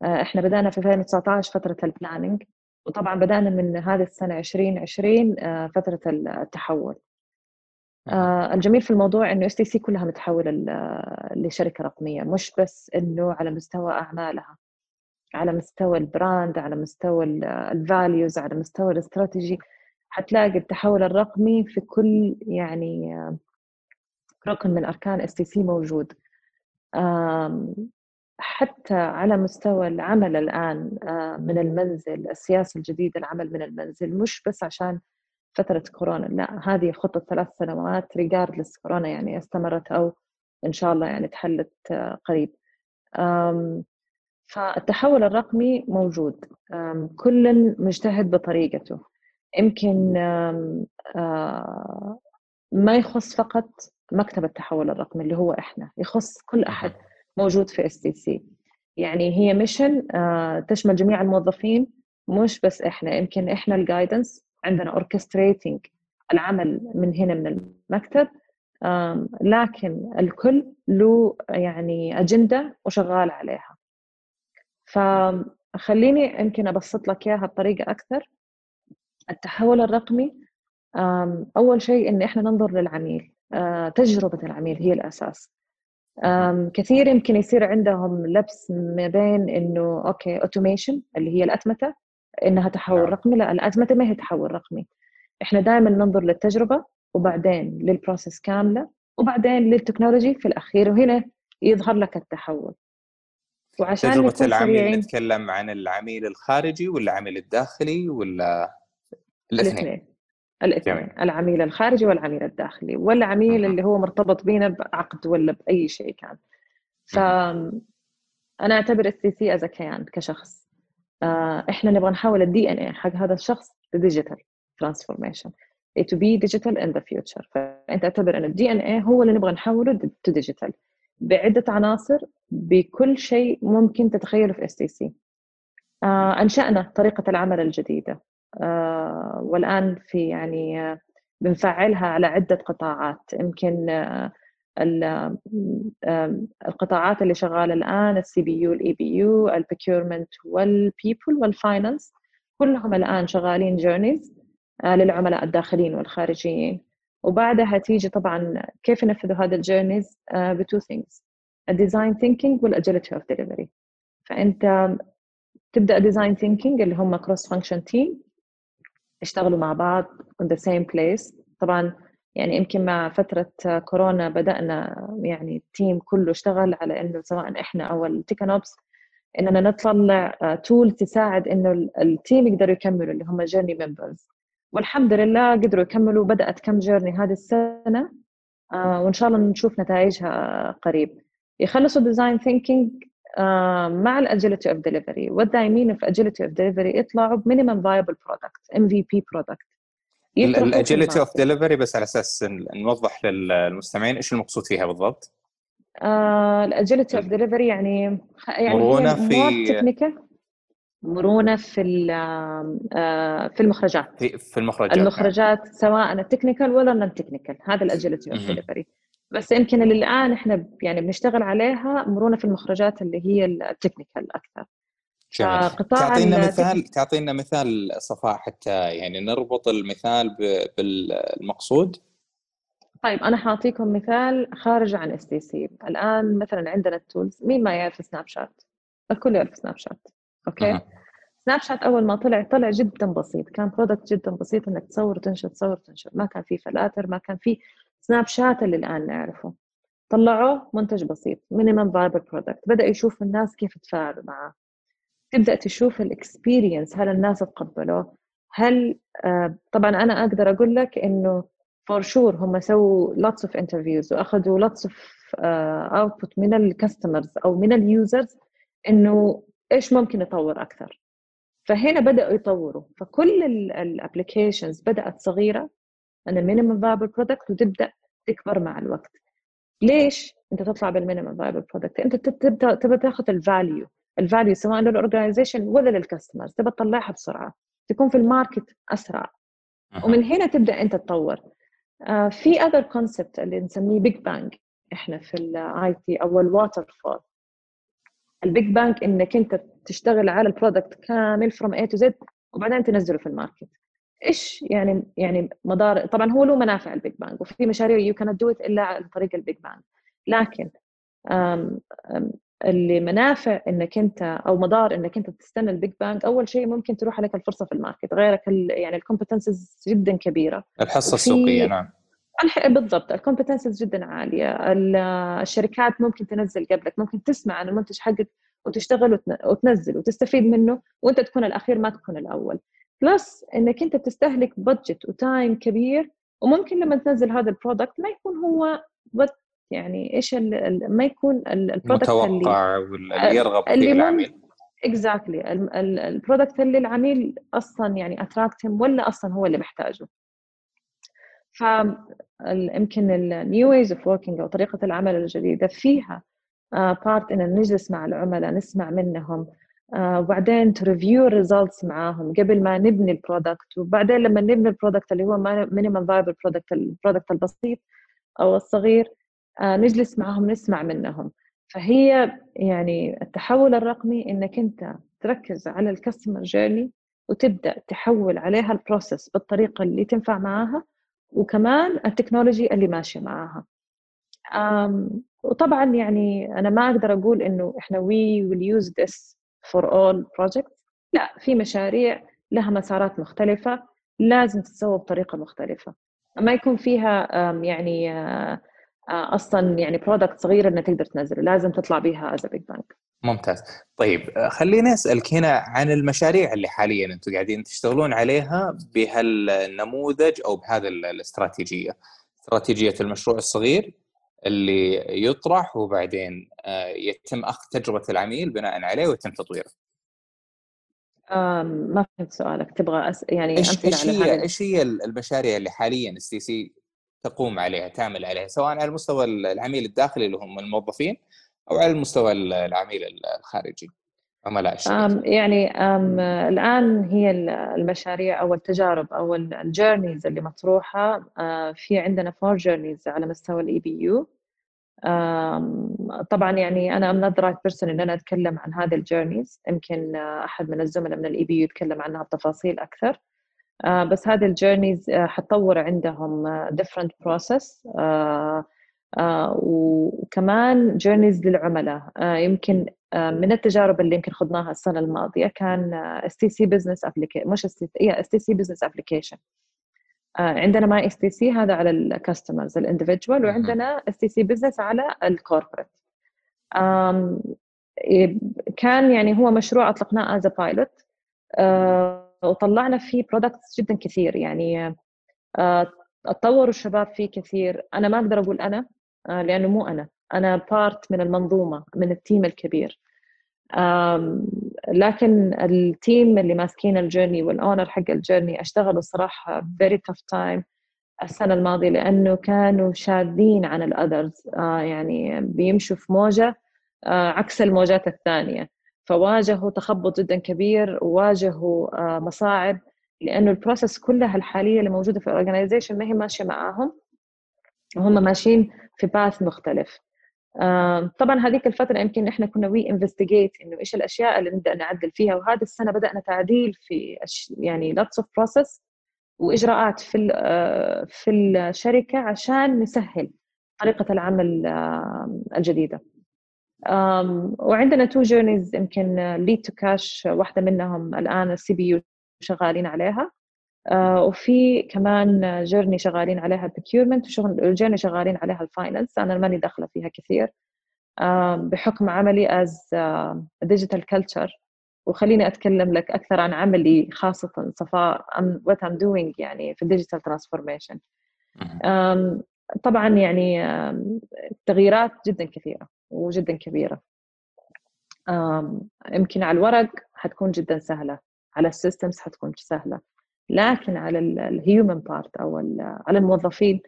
آه، إحنا بدأنا في 2019 فترة ال planning وطبعا بدأنا من هذه السنة 2020 آه، فترة التحول. آه الجميل في الموضوع إنه STC كلها متحولة لشركة رقمية مش بس إنه على مستوى أعمالها على مستوى ال brand على مستوى ال values على مستوى الاستراتيجي. حتلاقي التحول الرقمي في كل يعني ركن من أركان STC موجود. حتى على مستوى العمل الآن آه، من المنزل السياسة الجديدة العمل من المنزل مش بس عشان فترة كورونا. لا هذه خطة ثلاث سنوات regardless كورونا يعني استمرت أو إن شاء الله يعني تحلت آه، قريب. فالتحول الرقمي موجود. كل مجتهد بطريقته. يمكن آه، ما يخص فقط مكتب التحول الرقمي اللي هو إحنا يخص كل أحد موجود في STC يعني هي mission آه، تشمل جميع الموظفين مش بس إحنا. يمكن إحنا ال guidance عندنا orchestrating العمل من هنا من المكتب لكن الكل له يعني أجندة وشغال عليها. فخليني يمكن أبسط لك إياها بطريقة أكثر. التحول الرقمي أول شيء إن إحنا ننظر للعميل تجربة العميل هي الأساس. كثير يمكن يصير عندهم لبس ما بين إنه okay automation اللي هي الأتمتة إنها تحول نعم. رقمي. لا الأتمتة ما هي تحول رقمي. إحنا دائما ننظر للتجربة وبعدين لل process كاملة وبعدين لل technology في الأخير وهنا يظهر لك التحول. وعشان تجربة العميل نتكلم عن العميل الخارجي ولا العميل الداخلي ولا الاثنين؟ الاثنين. العميل الخارجي والعميل الداخلي. والعميل اللي هو مرتبط بينا بعقد ولا بأي شيء كان. ف أنا أعتبر السي سي از كيان كشخص. إحنا نبغى نحول ال DNA حق هذا الشخص ل digital transformation to be digital in the future. فأنت أعتبر إن ال DNA هو اللي نبغى نحوله to digital بعدة عناصر بكل شيء ممكن تتخيله في STC أنشأنا طريقة العمل الجديدة. آه والآن في يعني آه بنفعلها على عدة قطاعات. يمكن آه القطاعات اللي شغالة الآن ال CBU ال EBU ال procurement وال people وال finance كلهم الآن شغالين journeys آه، للعملاء الداخليين والخارجيين. وبعدها تيجي طبعا كيف ينفذوا هذا الجيرنيز بتو ثينجز الديزاين ثينكينج والاجيلتي اوف ديليفري فأنت تبدأ design thinking اللي هم cross function team يشتغلوا مع بعض in the same place. طبعا يعني يمكن مع فترة كورونا بدأنا يعني ال team كله اشتغل على إنه سواء إحنا أو التيكنوبس إننا نطلع tool آه، تساعد إنه ال team يقدروا يكملوا اللي هم journey members والحمد لله قدروا يكملوا بدأت كم journey هذه السنة آه، وإن شاء الله نشوف نتائجها قريب. يخلصوا design thinking مع ال agility of delivery what they mean في agility of delivery يطلعوا ب minimum viable product MVP product ال agility of delivery بس على أساس نوضح للمستمعين إيش المقصود فيها بالضبط؟ ال agility of delivery يعني يعني مرونة في مرونة في آه، في المخرجات. في, في المخرجات. المخرجات نعم. سواء ال technical ولا ال non technical هذا ال agility of delivery بس يمكن اللي الان إحنا يعني بنشتغل عليها مرونة في المخرجات اللي هي ال technical أكثر. جميل. تعطينا مثال تعطينا مثال صفاء حتى يعني نربط المثال بالمقصود. طيب أنا حاعطيكم مثال خارج عن STC. الآن مثلا عندنا ال tools مين ما يعرف سناب شات؟ الكل يعرف سناب شات okay؟ أه. سناب شات أول ما طلع طلع جدا بسيط. كان product جدا بسيط إنك تصور وتنشر تصور وتنشر. ما كان في فلاتر ما كان في سناب شات اللي الآن نعرفه. طلعوه منتج بسيط minimum viable product بدأ يشوف الناس كيف تفاعلوا معه. تبدأ تشوف ال experience هل الناس تقبلوه؟ هل آه طبعا أنا أقدر أقول لك إنه for sure هم سووا lots of interviews وأخذوا lots of uh, output من ال customers أو من ال users إنه إيش ممكن نطور أكثر. فهنا بدأوا يطوروا. فكل ال applications بدأت صغيرة إن ال minimum viable product وتبدأ تكبر مع الوقت. ليش؟ أنت تطلع بال minimum viable product أنت تبدأ تاخذ ال value ال value سواء لل organization ولا لل customers تبى تطلعها بسرعة تكون في ال market أسرع. ومن هنا تبدأ أنت تطور. آه، في other concept اللي نسميه big bang إحنا في ال IT أو ال waterfall ال big bang إنك أنت تشتغل على ال product كامل from A to Z وبعدين تنزله في ال market. إيش يعني يعني مدار طبعا هو له منافع ال big bang وفي مشاريع يو كانت دو إلا عن طريق ال big bang لكن اللي منافع إنك أنت أو مدار إنك أنت تستنى ال big bang أول شيء ممكن تروح عليك الفرصة في ال market. غيرك يعني ال competences جدا كبيرة. الحصة السوقية نعم. بالضبط ال competences جدا عالية. الشركات ممكن تنزل قبلك ممكن تسمع عن المنتج حقك وتشتغل وتنزل وتستفيد منه وأنت تكون الأخير ما تكون الأول. plus إنك أنت تستهلك budget و time كبير وممكن لما تنزل هذا ال product ما يكون هو يعني إيش ما يكون ال product متوقع اللي يرغب فيه العميل exactly ال product اللي العميل أصلا يعني attract ولا أصلا هو اللي محتاجه. ف يمكن ال new ways of working أو طريقة العمل الجديدة فيها part إن نجلس مع العملاء نسمع منهم آه، وبعدين ت review ال results معاهم قبل ما نبني ال product وبعدين لما نبني ال product اللي هو minimum viable product ال product البسيط أو الصغير آه، نجلس معاهم نسمع منهم. فهي يعني التحول الرقمي إنك أنت تركز على ال customer journey وتبدأ تحول عليها ال process بالطريقة اللي تنفع معاها وكمان ال technology اللي ماشيه معاها. وطبعا يعني أنا ما أقدر أقول إنه إحنا we will use this for all project لا في مشاريع لها مسارات مختلفة لازم تتسوى بطريقة مختلفة. ما يكون فيها يعني آه، آه، أصلا يعني product صغير انك تقدر تنزله لازم تطلع بها as big bang ممتاز. طيب آه، خليني أسألك هنا عن المشاريع اللي حاليا أنتم قاعدين تشتغلون عليها بهالنموذج أو بهذه الاستراتيجية. استراتيجية المشروع الصغير اللي يطرح وبعدين آه، يتم أخذ تجربة العميل بناء عليه ويتم تطويره. ما فهمت سؤالك تبغى أس... يعني إيش إيش هي إيش هي المشاريع اللي حاليا ال CC تقوم عليها تعمل عليها سواء على مستوى العميل الداخلي اللي هم الموظفين أو على المستوى العميل الخارجي. عملاء الشركة يعني أم الآن هي المشاريع أو التجارب أو ال journeys اللي مطروحة في عندنا four journeys على مستوى ال EBU طبعا يعني أنا I'm not right person إن أنا أتكلم عن هذه ال journeys يمكن أحد من الزملاء من ال EBU يتكلم عنها بتفاصيل أكثر. بس هذه ال journeys آه، حتطور عندهم different آه، process وكمان journeys للعملاء. يمكن من التجارب اللي يمكن خضناها السنة الماضية كان stc business application مش stc business application عندنا my stc هذا على ال customers ال individual وعندنا stc business على ال corporate كان يعني هو مشروع أطلقناه as pilot وطلعنا فيه products جدا كثير يعني اتطوروا آه، الشباب فيه كثير. أنا ما أقدر أقول أنا آه، لأنه مو أنا. أنا part من المنظومة من ال team الكبير. لكن ال team اللي ماسكين ال journey وال owner حق ال journey اشتغلوا صراحة very tough time السنة الماضية لأنه كانوا شاذين عن ال others آه، يعني بيمشوا في موجة عكس الموجات الثانية. فواجهوا تخبط جدا كبير وواجهوا آه، مصاعب لأنه ال process كلها الحالية اللي موجودة في ال organization ما هي ماشية معاهم. وهم ماشيين في path مختلف. طبعا هذيك الفترة يمكن إحنا كنا we investigate إنه إيش الأشياء اللي نبدأ نعدل فيها وهذه السنة بدأنا تعديل في يعني lots of process وإجراءات في آه، في الشركة عشان نسهل طريقة العمل الجديدة. وعندنا two journeys يمكن lead to cash واحدة منهم الآن ال CBU شغالين عليها. وفي كمان journey شغالين عليها ال procurement وشغل journey شغالين عليها ال finance أنا ماني داخلة فيها كثير. بحكم عملي as digital culture وخليني أتكلم لك أكثر عن عملي خاصة صفاء what I'm doing يعني في ال digital transformation طبعا يعني التغييرات جدا كثيرة. وجدا كبيرة. يمكن على الورق حتكون جدا سهلة على ال systems حتكون سهلة لكن على ال human part أو على الموظفين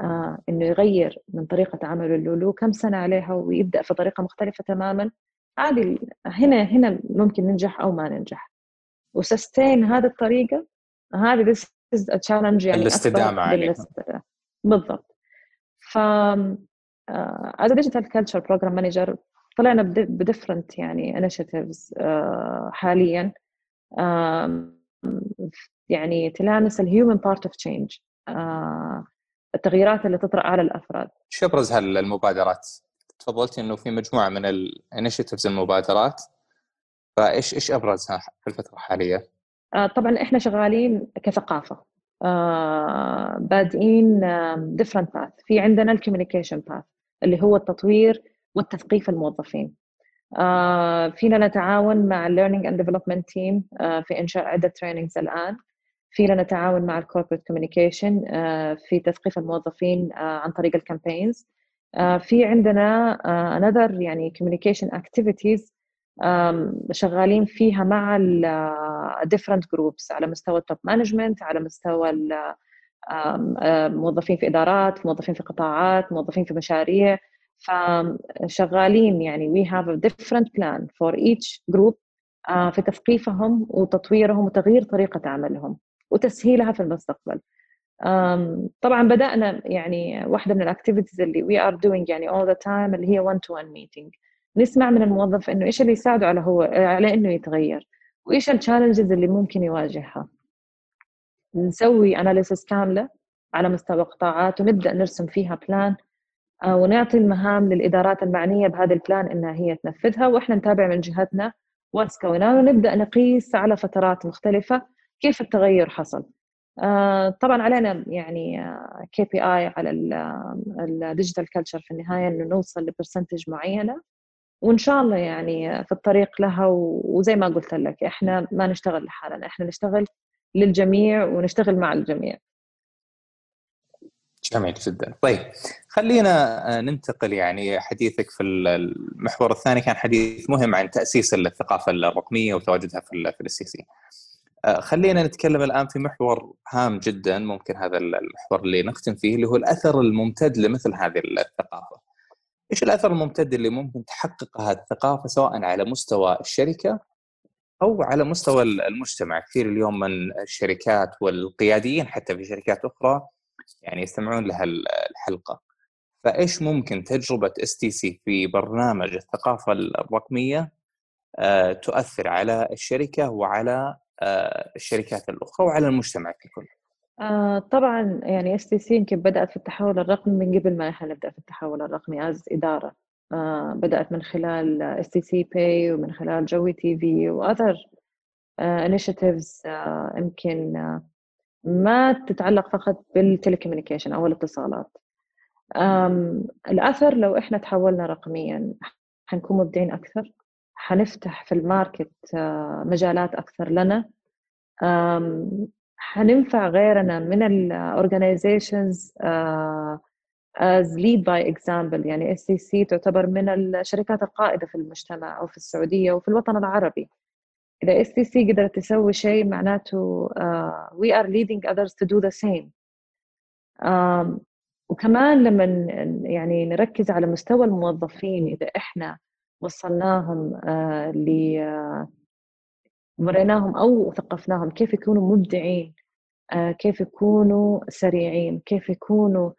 آه إنه يغير من طريقة عمله له كم سنة عليها ويبدأ في طريقة مختلفة تماما عادي هنا هنا ممكن ننجح أو ما ننجح. و sustain هذه الطريقة هذه this is a challenge يعني الاستدامة عليها. بالضبط. ف as digital culture program manager طلعنا ب different يعني initiatives uh, حاليا. يعني تلامس ال human part of change التغييرات اللي تطرأ على الأفراد. شو أبرز هالمبادرات؟ تفضلتي إنه في مجموعة من ال initiatives المبادرات. فايش إيش أبرزها في الفترة الحالية؟ آه طبعا إحنا شغالين كثقافة. آه بادئين different path في عندنا ال communication path اللي هو التطوير والتثقيف الموظفين. آه فينا نتعاون مع Learning and Development Team آه في إنشاء عدة trainings الآن. فينا نتعاون مع ال corporate communication آه في تثقيف الموظفين آه عن طريق ال campaigns آه في عندنا آه another يعني communication activities شغالين فيها مع ال different groups على مستوى ال top management على مستوى موظفين في إدارات موظفين في قطاعات موظفين في مشاريع. فشغالين يعني we have a different plan for each group uh, في تثقيفهم وتطويرهم وتغيير طريقة عملهم وتسهيلها في المستقبل. طبعا بدأنا يعني واحدة من ال activities اللي we are doing يعني all the time اللي هي one to one meeting. نسمع من الموظف إنه إيش اللي يساعده على هو على إنه يتغير وإيش ال challenges اللي ممكن يواجهها. نسوي analysis كاملة على مستوى قطاعات ونبدأ نرسم فيها plan آه، ونعطي المهام للإدارات المعنية بهذا ال plan إنها هي تنفذها وإحنا نتابع من جهتنا watch ونبدأ نقيس على فترات مختلفة كيف التغير حصل. آه، طبعا علينا يعني KPI على ال digital culture في النهاية إنه نوصل ل percentage معينة. وإن شاء الله يعني في الطريق لها وزي ما قلت لك إحنا ما نشتغل لحالنا إحنا نشتغل للجميع ونشتغل مع الجميع. جميل جدا. طيب خلينا آه، ننتقل يعني حديثك في المحور الثاني كان حديث مهم عن تأسيس الثقافة الرقمية وتواجدها في في اس تي سي آه، خلينا نتكلم الآن في محور هام جدا ممكن هذا المحور اللي نختم فيه اللي هو الأثر الممتد لمثل هذه الثقافة. إيش الأثر الممتد اللي ممكن تحققها الثقافة سواء على مستوى الشركة أو على مستوى المجتمع كثير اليوم من الشركات والقياديين حتى في شركات أخرى يعني يستمعون لها الحلقة فإيش ممكن تجربة اس تي سي في برنامج الثقافة الرقمية آه، تؤثر على الشركة وعلى آه، الشركات الأخرى وعلى المجتمع ككل؟ آه طبعا يعني اس تي سي يمكن بدأت في التحول الرقمي من قبل ما إحنا نبدأ في التحول الرقمي as إدارة. آه بدأت من خلال اس تي سي باي ومن خلال جوي تي في و other initiatives يمكن ما تتعلق فقط بال telecommunication أو الاتصالات. الأثر لو إحنا تحولنا رقميا حنكون مبدعين أكثر. حنفتح في ال market آه، مجالات أكثر لنا. حننفع غيرنا من ال organizations as lead by example يعني اس تي سي تعتبر من الشركات القائدة في المجتمع أو في السعودية وفي الوطن العربي. إذا اس تي سي قدرت تسوي شيء معناته uh, are leading others to do the same. um, وكمان لما يعني نركز على مستوى الموظفين إذا إحنا وصلناهم ل وريناهم أو ثقفناهم. كيف يكونوا مبدعين؟ كيف يكونوا سريعين؟ كيف يكونوا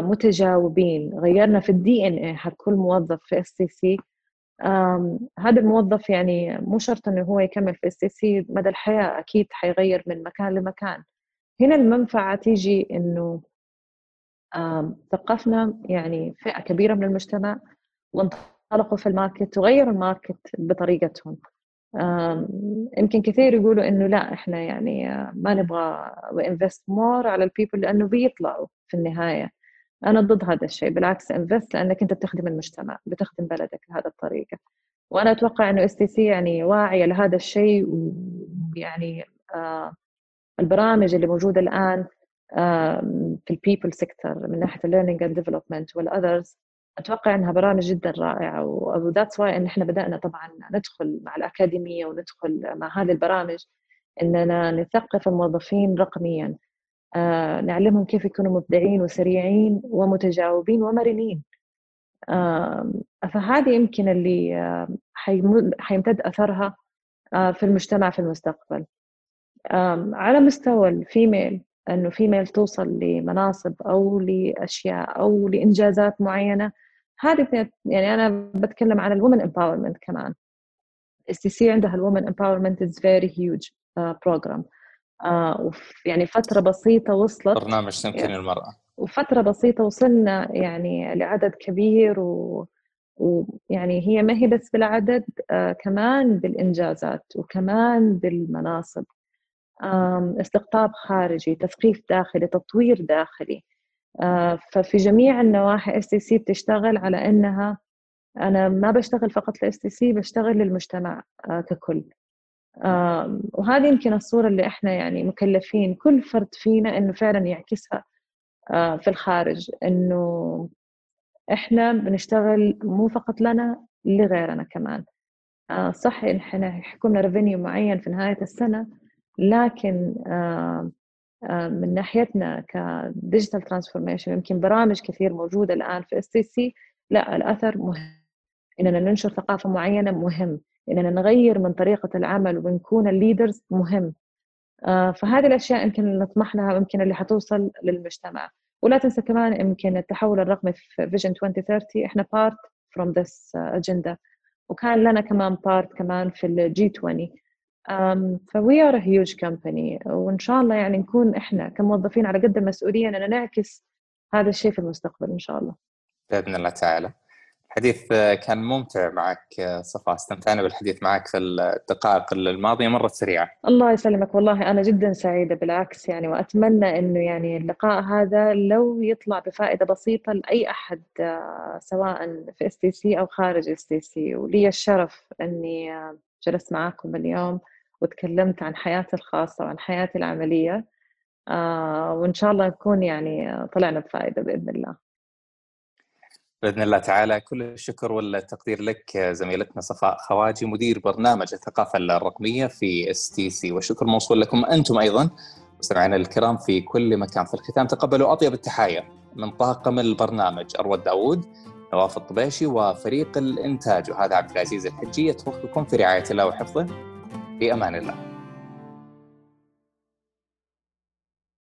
متجاوبين؟ غيرنا في ال DNA حق كل موظف في إس تي سي. هذا الموظف يعني مو شرط إنه هو يكمل في إس تي سي مدى الحياة أكيد حيغير من مكان لمكان. هنا المنفعة تيجي إنه ثقفنا يعني فئة كبيرة من المجتمع وانطلقوا في ال market وغيروا ال market بطريقتهم. يمكن كثير يقولوا إنه لا إحنا يعني ما نبغى invest more على ال people لأنه بيطلعوا في النهاية. أنا ضد هذا الشيء بالعكس invest لأنك أنت بتخدم المجتمع بتخدم بلدك بهذه الطريقة. وأنا أتوقع إنه اس تي سي يعني واعية لهذا الشيء ويعني آه البرامج اللي موجودة الآن آه في ال people sector من ناحية ال learning and development وال others أتوقع إنها برامج جدا رائعة و that's why إن إحنا بدأنا طبعا ندخل مع الأكاديمية وندخل مع هذه البرامج إننا نثقف الموظفين رقميا. آه نعلمهم كيف يكونوا مبدعين وسريعين ومتجاوبين ومرنين. آه فهذه يمكن اللي آه حيمتد أثرها آه في المجتمع في المستقبل. على مستوى ال female إنه female توصل لمناصب أو لأشياء أو لإنجازات معينة هذه يعني أنا بتكلم عن ال women empowerment كمان. اس تي سي عندها ال women empowerment as very huge program يعني فترة بسيطة وصلت. برنامج تمكين يعني المرأة. وفترة بسيطة وصلنا يعني لعدد كبير و ويعني هي ما هي بس بالعدد آه كمان بالإنجازات وكمان بالمناصب. استقطاب خارجي تثقيف داخلي تطوير داخلي. آه، ففي جميع النواحي اس تي سي بتشتغل على إنها أنا ما بشتغل فقط ل STC بشتغل للمجتمع آه، ككل. وهذه يمكن الصورة اللي إحنا يعني مكلفين. كل فرد فينا إنه فعلا يعكسها آه، في الخارج. إنه إحنا بنشتغل مو فقط لنا لغيرنا كمان. صح إحنا يحكمنا revenue معين في نهاية السنة لكن من ناحيتنا ك digital transformation يمكن برامج كثير موجودة الآن في STC لا الأثر مهم. إننا ننشر ثقافة معينة مهم. إننا نغير من طريقة العمل ونكون ال leaders مهم. فهذه الأشياء يمكن نطمح لها ويمكن اللي حتوصل للمجتمع. ولا تنسى كمان يمكن التحول الرقمي في vision 2030 إحنا part from this agenda وكان لنا كمان part كمان في ال G20 ف we are huge company وإن شاء الله يعني نكون إحنا كموظفين على قد المسؤولية إننا نعكس هذا الشيء في المستقبل إن شاء الله. بإذن الله تعالى. الحديث كان ممتع معك صفاء استمتعنا بالحديث معك في الدقائق الماضية مرت سريعة. الله يسلمك. والله أنا جدا سعيدة بالعكس يعني وأتمنى إنه يعني اللقاء هذا لو يطلع بفائدة بسيطة لأي أحد آه، سواء في STC أو خارج STC ولي الشرف إني آه، جلست معاكم اليوم. وتكلمت عن حياتي الخاصة وعن حياتي العملية آه وإن شاء الله نكون يعني طلعنا بفائدة بإذن الله. بإذن الله تعالى. كل الشكر والتقدير لك زميلتنا صفاء خواجي مدير برنامج الثقافة الرقمية في STC والشكر موصول لكم أنتم أيضا. مستمعينا الكرام في كل مكان. في الختام تقبلوا أطيب التحايا من طاقم البرنامج أروى داوود نواف الطبيشي وفريق الإنتاج وهذا عبد العزيز الحجي. يترككم في رعاية الله وحفظه. في أمان الله